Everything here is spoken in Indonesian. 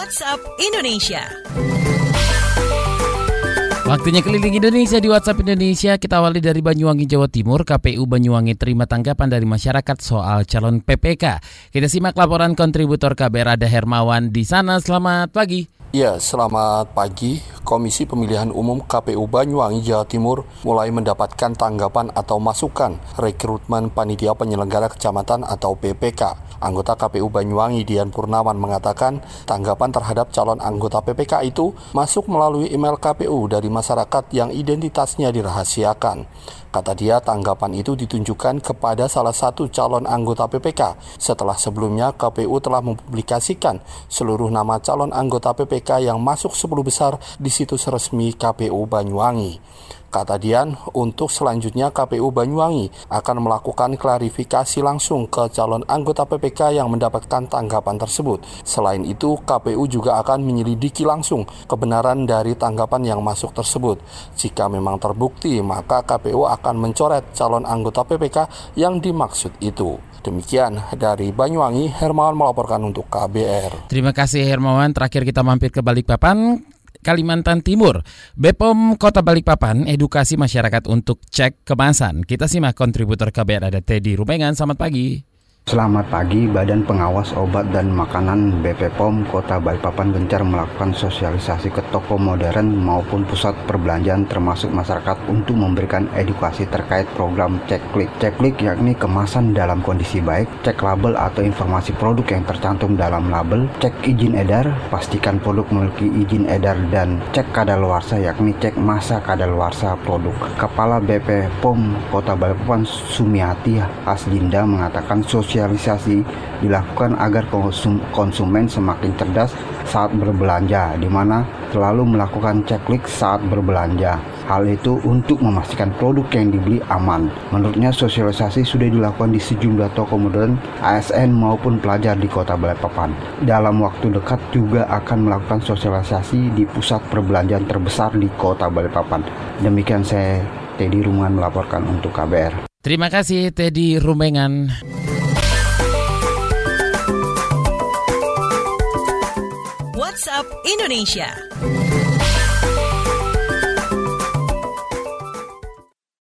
WhatsApp Indonesia. Waktunya keliling Indonesia di WhatsApp Indonesia. Kita awali dari Banyuwangi, Jawa Timur. KPU Banyuwangi terima tanggapan dari masyarakat soal calon PPK. Kita simak laporan kontributor KBR Ada Hermawan di sana. Selamat pagi. Ya, selamat pagi. Komisi Pemilihan Umum KPU Banyuwangi, Jawa Timur mulai mendapatkan tanggapan atau masukan rekrutmen panitia penyelenggara kecamatan atau PPK. Anggota KPU Banyuwangi Dian Purnawan mengatakan tanggapan terhadap calon anggota PPK itu masuk melalui email KPU dari masyarakat yang identitasnya dirahasiakan. Kata dia, tanggapan itu ditunjukkan kepada salah satu calon anggota PPK setelah sebelumnya KPU telah mempublikasikan seluruh nama calon anggota PPK yang masuk 10 besar di situs resmi KPU Banyuwangi. Kata Dian, untuk selanjutnya KPU Banyuwangi akan melakukan klarifikasi langsung ke calon anggota PPK yang mendapatkan tanggapan tersebut. Selain itu, KPU juga akan menyelidiki langsung kebenaran dari tanggapan yang masuk tersebut. Jika memang terbukti, maka KPU akan mencoret calon anggota PPK yang dimaksud itu. Demikian dari Banyuwangi, Hermawan melaporkan untuk KBR. Terima kasih Hermawan. Terakhir kita mampir ke Balikpapan. Kalimantan Timur. Bepom Kota Balikpapan edukasi masyarakat untuk cek kemasan. Kita simak kontributor KBR ada Teddy Rumengan. Selamat pagi. Selamat pagi, Badan Pengawas Obat dan Makanan BPOM Kota Balikpapan gencar melakukan sosialisasi ke toko modern maupun pusat perbelanjaan termasuk masyarakat untuk memberikan edukasi terkait program cek klik. Cek klik yakni kemasan dalam kondisi baik, cek label atau informasi produk yang tercantum dalam label, cek izin edar, pastikan produk memiliki izin edar dan cek kadaluarsa yakni cek masa kadaluarsa produk. Kepala BPOM Kota Balikpapan Sumiati Aslinda mengatakan sosialisasi sosialisasi dilakukan agar konsum, konsumen semakin cerdas saat berbelanja, di mana selalu melakukan ceklik saat berbelanja. Hal itu untuk memastikan produk yang dibeli aman. Menurutnya sosialisasi sudah dilakukan di sejumlah toko modern, ASN maupun pelajar di kota Balikpapan. Dalam waktu dekat juga akan melakukan sosialisasi di pusat perbelanjaan terbesar di kota Balikpapan. Demikian saya Teddy Ruman melaporkan untuk KBR. Terima kasih Teddy Rumengan. WhatsApp Indonesia.